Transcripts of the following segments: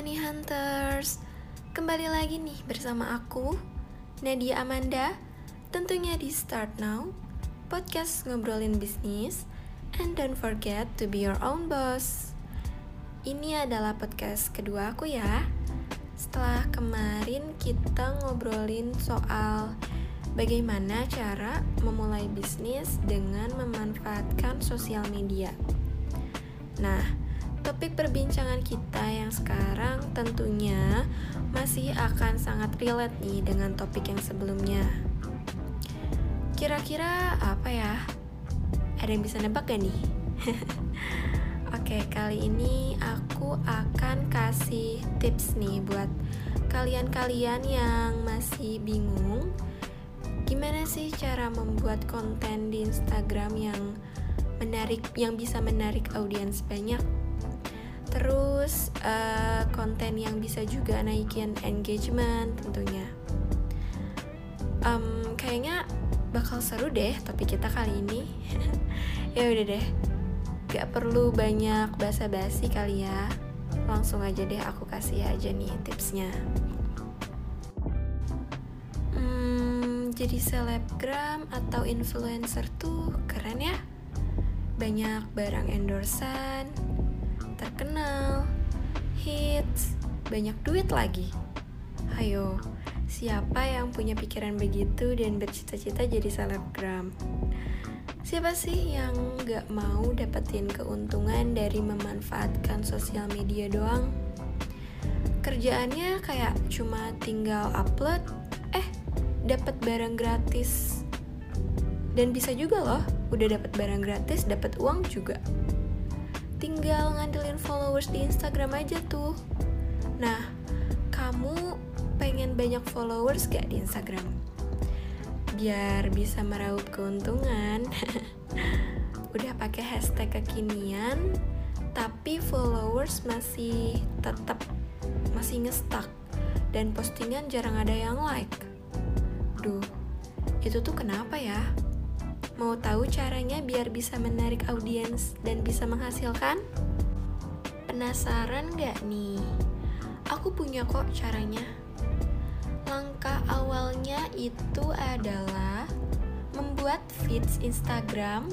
Money Hunters. Kembali lagi nih bersama aku Nadia Amanda Tentunya di Start Now Podcast ngobrolin bisnis And don't forget to be your own boss. Ini adalah podcast kedua aku ya. Setelah kemarin kita ngobrolin soal Bagaimana cara memulai bisnis dengan memanfaatkan sosial media. Nah, Topik perbincangan kita yang sekarang tentunya masih akan sangat relate nih dengan topik yang sebelumnya. Kira-kira apa ya? Ada yang bisa nebak gak nih? Oke, kali ini aku akan kasih tips nih buat kalian-kalian yang masih bingung gimana sih cara membuat konten di Instagram yang menarik yang bisa menarik audiens banyak Terus uh, konten yang bisa juga naikin engagement tentunya. Um, kayaknya bakal seru deh topik kita kali ini. ya udah deh, gak perlu banyak basa-basi kali ya. Langsung aja deh aku kasih aja nih tipsnya. Hmm, jadi selebgram atau influencer tuh keren ya. Banyak barang endorsan, terkenal, hits, banyak duit lagi. Ayo, siapa yang punya pikiran begitu dan bercita-cita jadi selebgram? Siapa sih yang gak mau dapetin keuntungan dari memanfaatkan sosial media doang? Kerjaannya kayak cuma tinggal upload, eh dapat barang gratis. Dan bisa juga loh, udah dapat barang gratis, dapat uang juga tinggal ngandelin followers di Instagram aja tuh. Nah, kamu pengen banyak followers gak di Instagram? Biar bisa meraup keuntungan. Udah pakai hashtag kekinian, tapi followers masih tetap masih ngestak dan postingan jarang ada yang like. Duh, itu tuh kenapa ya? Mau tahu caranya biar bisa menarik audiens dan bisa menghasilkan? Penasaran gak nih? Aku punya kok caranya. Langkah awalnya itu adalah membuat feeds Instagram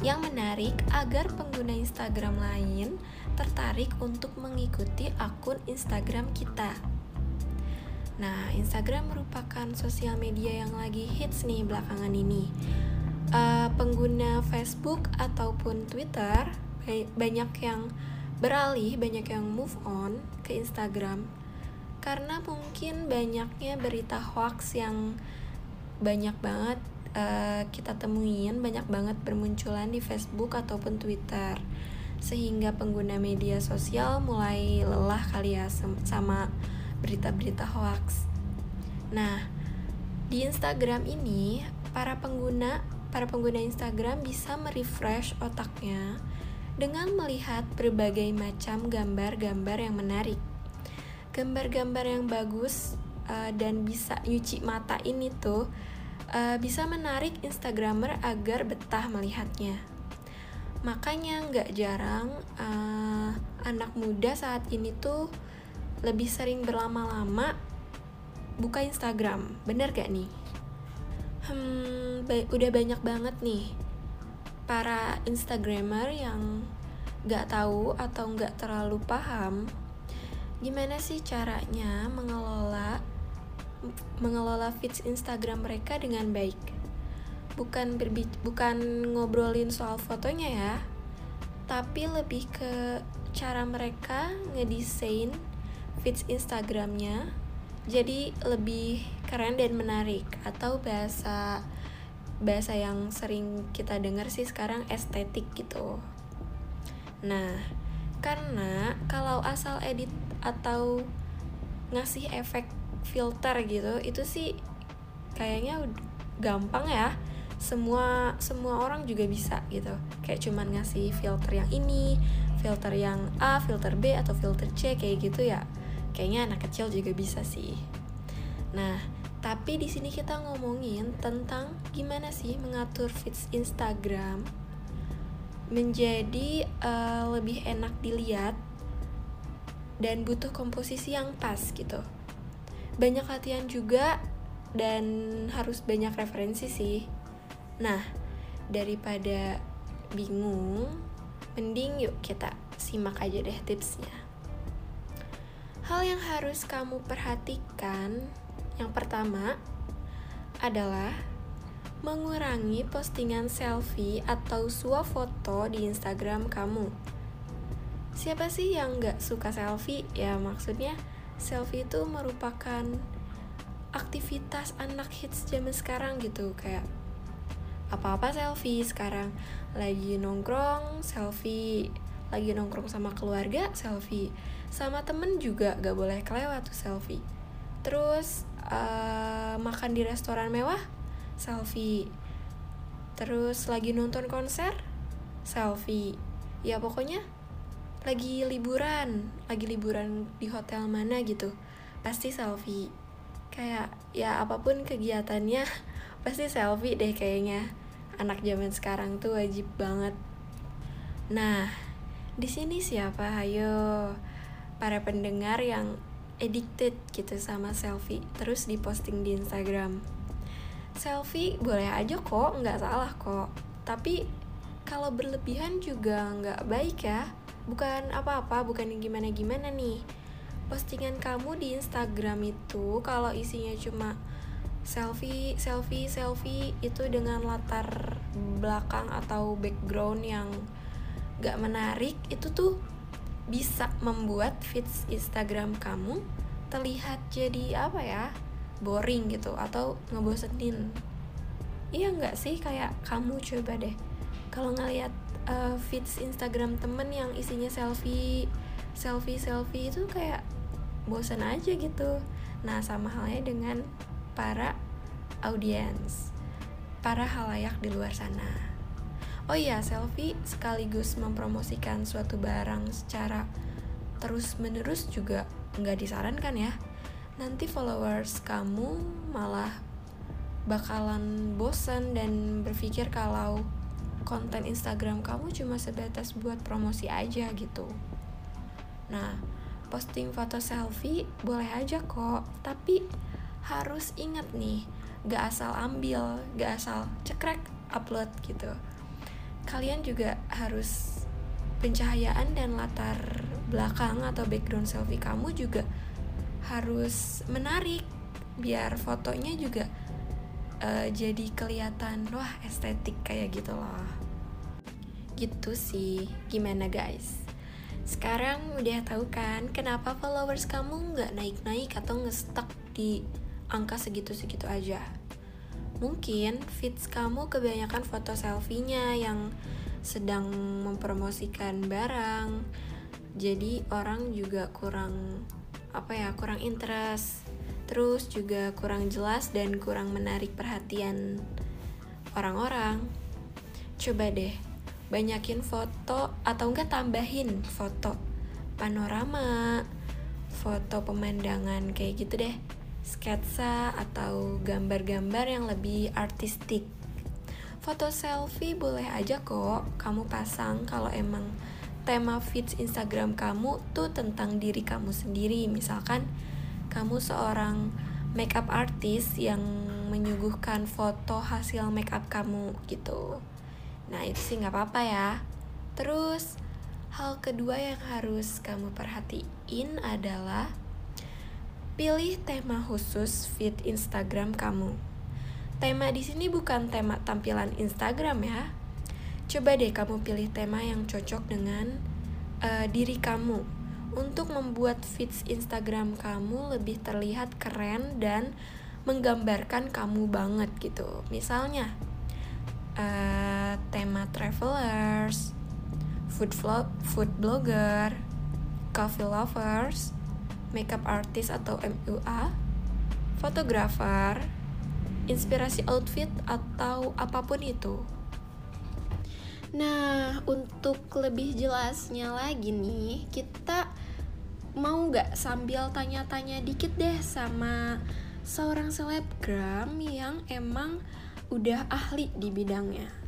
yang menarik agar pengguna Instagram lain tertarik untuk mengikuti akun Instagram kita. Nah, Instagram merupakan sosial media yang lagi hits nih belakangan ini uh, pengguna Facebook ataupun Twitter banyak yang beralih, banyak yang move on ke Instagram karena mungkin banyaknya berita hoax yang banyak banget uh, kita temuin, banyak banget bermunculan di Facebook ataupun Twitter sehingga pengguna media sosial mulai lelah kali ya sama berita-berita hoax. Nah, di Instagram ini para pengguna para pengguna Instagram bisa merefresh otaknya dengan melihat berbagai macam gambar-gambar yang menarik. Gambar-gambar yang bagus uh, dan bisa nyuci mata ini tuh uh, bisa menarik Instagramer agar betah melihatnya. Makanya nggak jarang uh, anak muda saat ini tuh lebih sering berlama-lama buka Instagram. Bener gak nih? Hmm, ba udah banyak banget nih para instagramer yang gak tahu atau gak terlalu paham gimana sih caranya mengelola mengelola feeds Instagram mereka dengan baik. Bukan bukan ngobrolin soal fotonya ya, tapi lebih ke cara mereka ngedesain feeds Instagramnya jadi lebih keren dan menarik. Atau bahasa bahasa yang sering kita dengar sih sekarang estetik gitu. Nah, karena kalau asal edit atau ngasih efek filter gitu itu sih kayaknya gampang ya. Semua semua orang juga bisa gitu. Kayak cuman ngasih filter yang ini filter yang A filter B atau filter C kayak gitu ya kayaknya anak kecil juga bisa sih nah tapi di sini kita ngomongin tentang gimana sih mengatur feeds Instagram menjadi uh, lebih enak dilihat dan butuh komposisi yang pas gitu. Banyak latihan juga dan harus banyak referensi sih. Nah, daripada bingung, mending yuk kita simak aja deh tipsnya. Hal yang harus kamu perhatikan yang pertama adalah mengurangi postingan selfie atau foto di Instagram kamu. Siapa sih yang gak suka selfie? Ya maksudnya selfie itu merupakan aktivitas anak hits zaman sekarang gitu kayak apa-apa selfie sekarang lagi nongkrong selfie lagi nongkrong sama keluarga selfie sama temen juga gak boleh kelewat tuh selfie. Terus uh, makan di restoran mewah selfie. Terus lagi nonton konser selfie. Ya pokoknya lagi liburan lagi liburan di hotel mana gitu pasti selfie. Kayak ya apa pun kegiatannya pasti selfie deh kayaknya. Anak zaman sekarang tuh wajib banget. Nah di sini siapa? Ayo para pendengar yang addicted gitu sama selfie terus diposting di Instagram. Selfie boleh aja kok nggak salah kok. Tapi kalau berlebihan juga nggak baik ya. Bukan apa-apa bukan gimana gimana nih. Postingan kamu di Instagram itu kalau isinya cuma selfie selfie selfie itu dengan latar belakang atau background yang gak menarik itu tuh bisa membuat feeds Instagram kamu terlihat jadi apa ya boring gitu atau ngebosenin. Iya nggak sih? Kayak kamu coba deh. Kalau ngeliat uh, feeds Instagram temen yang isinya selfie selfie selfie itu kayak bosan aja gitu. Nah sama halnya dengan para audiens para halayak di luar sana oh iya selfie sekaligus mempromosikan suatu barang secara terus menerus juga nggak disarankan ya nanti followers kamu malah bakalan bosan dan berpikir kalau konten Instagram kamu cuma sebatas buat promosi aja gitu. Nah, posting foto selfie boleh aja kok, tapi harus ingat nih, gak asal ambil, gak asal cekrek upload gitu. Kalian juga harus pencahayaan dan latar belakang atau background selfie kamu juga harus menarik biar fotonya juga uh, jadi kelihatan wah estetik kayak gitu loh. Gitu sih. Gimana guys? Sekarang udah tahu kan kenapa followers kamu nggak naik-naik atau ngestak di angka segitu-segitu aja mungkin feeds kamu kebanyakan foto selfie-nya yang sedang mempromosikan barang. Jadi orang juga kurang apa ya kurang interest. Terus juga kurang jelas dan kurang menarik perhatian orang-orang. Coba deh banyakin foto atau enggak tambahin foto panorama foto pemandangan kayak gitu deh sketsa atau gambar-gambar yang lebih artistik foto selfie boleh aja kok kamu pasang kalau emang tema feeds Instagram kamu tuh tentang diri kamu sendiri. Misalkan kamu seorang makeup artist yang menyuguhkan foto hasil makeup kamu gitu. Nah itu sih nggak apa-apa ya. Terus hal kedua yang harus kamu perhatiin adalah pilih tema khusus feed Instagram kamu. Tema di sini bukan tema tampilan Instagram ya, Coba deh kamu pilih tema yang cocok dengan uh, diri kamu untuk membuat feeds Instagram kamu lebih terlihat keren dan menggambarkan kamu banget gitu. Misalnya uh, tema travelers, food vlog, food blogger, coffee lovers, makeup artist atau MUA, fotografer, inspirasi outfit atau apa pun itu. Nah, untuk lebih jelasnya lagi nih, kita mau nggak sambil tanya-tanya dikit deh sama seorang selebgram yang emang udah ahli di bidangnya.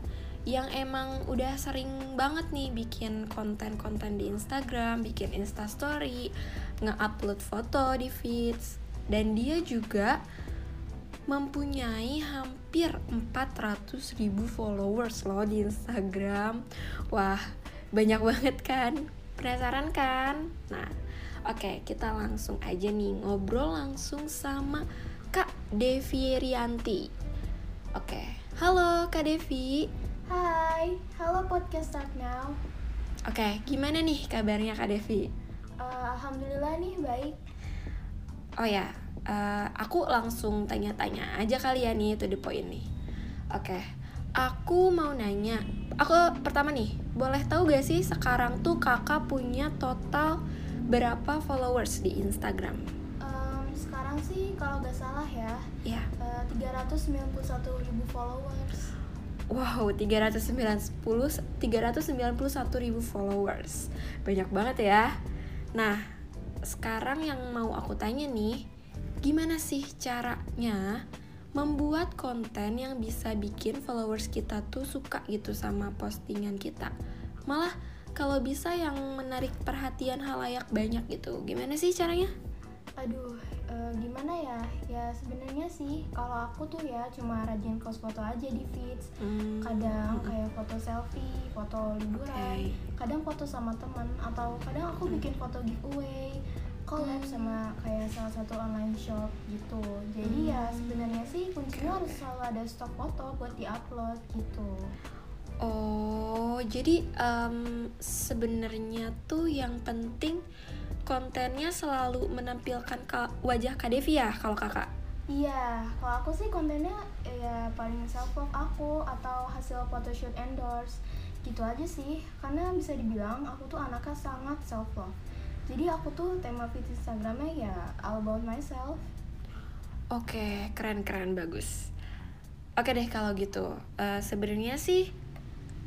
yang emang udah sering banget nih bikin konten-konten di Instagram, bikin Instastory, nge-upload foto di feeds, dan dia juga mempunyai hampir 400 ribu followers loh di Instagram. Wah, banyak banget kan? Penasaran kan? Nah, oke okay, kita langsung aja nih ngobrol langsung sama Kak Devi Rianti. Oke, okay. halo Kak Devi. Hai, halo podcast Start Now. Oke, okay, gimana nih kabarnya Kak Devi? Uh, Alhamdulillah nih baik. Oh ya, uh, aku langsung tanya-tanya aja kali ya nih itu di poin nih. Oke, okay. aku mau nanya. Aku pertama nih, boleh tahu gak sih sekarang tuh kakak punya total berapa followers di Instagram? Um, sekarang sih kalau gak salah ya, ya. Uh, 391 ribu followers. Wow, 390 391 ribu followers. Banyak banget ya. Nah, sekarang yang mau aku tanya nih, gimana sih caranya membuat konten yang bisa bikin followers kita tuh suka gitu sama postingan kita? Malah kalau bisa yang menarik perhatian halayak banyak gitu. Gimana sih caranya? Aduh, uh, gimana ya ya sebenarnya sih kalau aku tuh ya cuma rajin post foto aja di feeds hmm. kadang kayak foto selfie foto liburan okay. kadang foto sama teman atau kadang aku bikin foto giveaway collab hmm. sama kayak salah satu online shop gitu jadi ya hmm. ya sebenarnya sih kuncinya harus selalu ada stok foto buat diupload gitu oh jadi um, sebenarnya tuh yang penting kontennya selalu menampilkan ka wajah Kak Devi ya kalau kakak? Iya, kalau aku sih kontennya ya paling self love aku atau hasil photoshoot endorse. Gitu aja sih karena bisa dibilang aku tuh anaknya sangat self love jadi aku tuh tema feed Instagramnya ya all about myself. Oke keren keren bagus. Oke deh kalau gitu. Uh, sebenarnya sih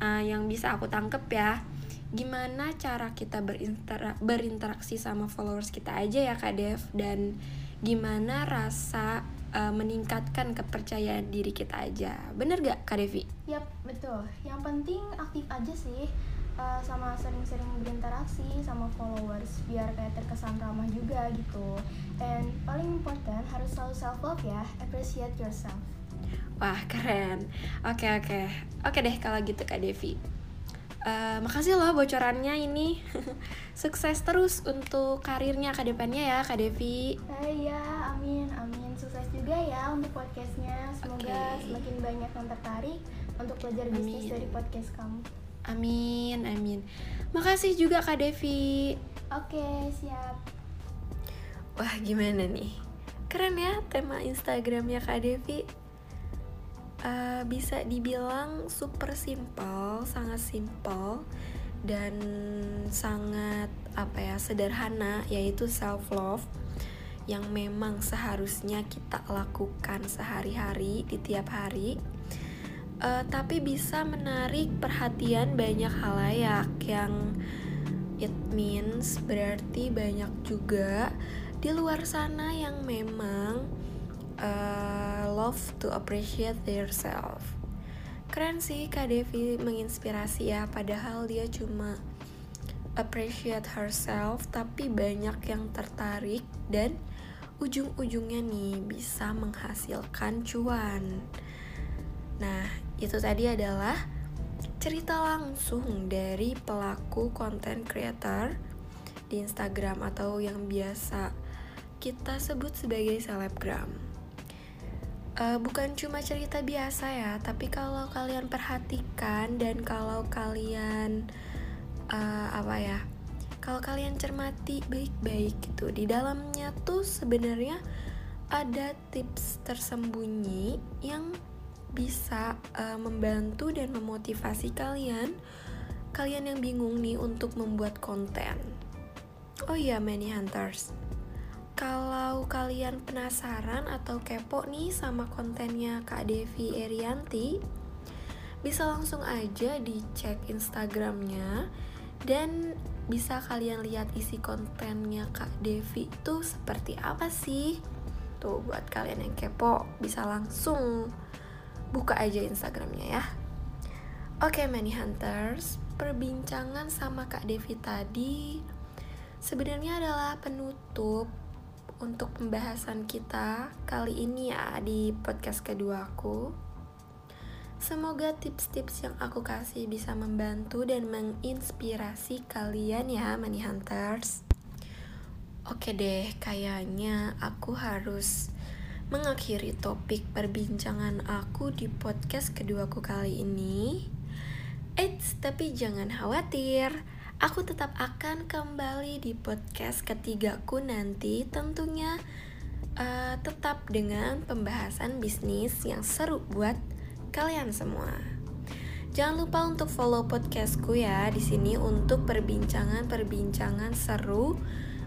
uh, yang bisa aku tangkep ya gimana cara kita berintera berinteraksi sama followers kita aja ya Kak Dev dan gimana rasa uh, meningkatkan kepercayaan diri kita aja. Bener gak Kak Devi? Yap, betul. Yang penting aktif aja sih uh, sama sering-sering berinteraksi sama followers biar kayak terkesan ramah juga gitu. And paling important harus selalu self love ya, appreciate yourself. Wah, keren. Oke, oke. Oke deh kalau gitu Kak Devi. Uh, makasih loh bocorannya ini. Sukses terus untuk karirnya ke depannya ya Kak Devi. Iya, uh, amin, amin. Sukses juga ya untuk podcastnya. Semoga okay. semakin banyak yang tertarik untuk belajar amin. bisnis dari podcast kamu. Amin, amin. Makasih juga Kak Devi. Oke, okay, siap. Wah gimana nih? Keren ya tema Instagramnya Kak Devi uh, bisa dibilang super simple, sangat simple dan sangat apa ya sederhana yaitu self love yang memang seharusnya kita lakukan sehari-hari di tiap hari. Uh, tapi bisa menarik perhatian banyak halayak yang it means berarti banyak juga di luar sana yang memang uh, love to appreciate yourself. Keren sih Kak Devi menginspirasi ya, padahal dia cuma appreciate herself, tapi banyak yang tertarik dan ujung-ujungnya nih bisa menghasilkan cuan. Nah, itu tadi adalah cerita langsung dari pelaku content creator di Instagram atau yang biasa kita sebut sebagai selebgram uh, bukan cuma cerita biasa ya, tapi kalau kalian perhatikan dan kalau kalian uh, apa ya, kalau kalian cermati baik-baik gitu, di dalamnya tuh sebenarnya ada tips tersembunyi yang bisa uh, membantu dan memotivasi kalian, kalian yang bingung nih untuk membuat konten. Oh iya, many hunters kalau kalian penasaran atau kepo nih sama kontennya Kak Devi Erianti, bisa langsung aja dicek Instagramnya dan bisa kalian lihat isi kontennya Kak Devi itu seperti apa sih. Tuh buat kalian yang kepo bisa langsung buka aja Instagramnya ya. Oke, okay, Money Hunters, perbincangan sama Kak Devi tadi sebenarnya adalah penutup untuk pembahasan kita kali ini ya di podcast kedua aku. Semoga tips-tips yang aku kasih bisa membantu dan menginspirasi kalian ya, Money Hunters. Oke deh, kayaknya aku harus mengakhiri topik perbincangan aku di podcast keduaku kali ini. Eits, tapi jangan khawatir. Aku tetap akan kembali di podcast ketigaku nanti tentunya uh, tetap dengan pembahasan bisnis yang seru buat kalian semua. Jangan lupa untuk follow podcastku ya di sini untuk perbincangan-perbincangan seru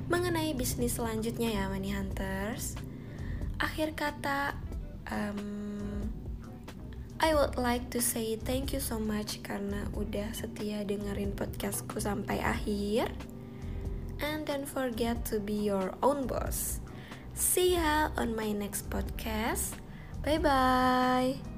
mengenai bisnis selanjutnya ya Money Hunters. Akhir kata, um, I would like to say thank you so much karena udah setia dengerin podcastku sampai akhir. And don't forget to be your own boss. See ya on my next podcast. Bye bye.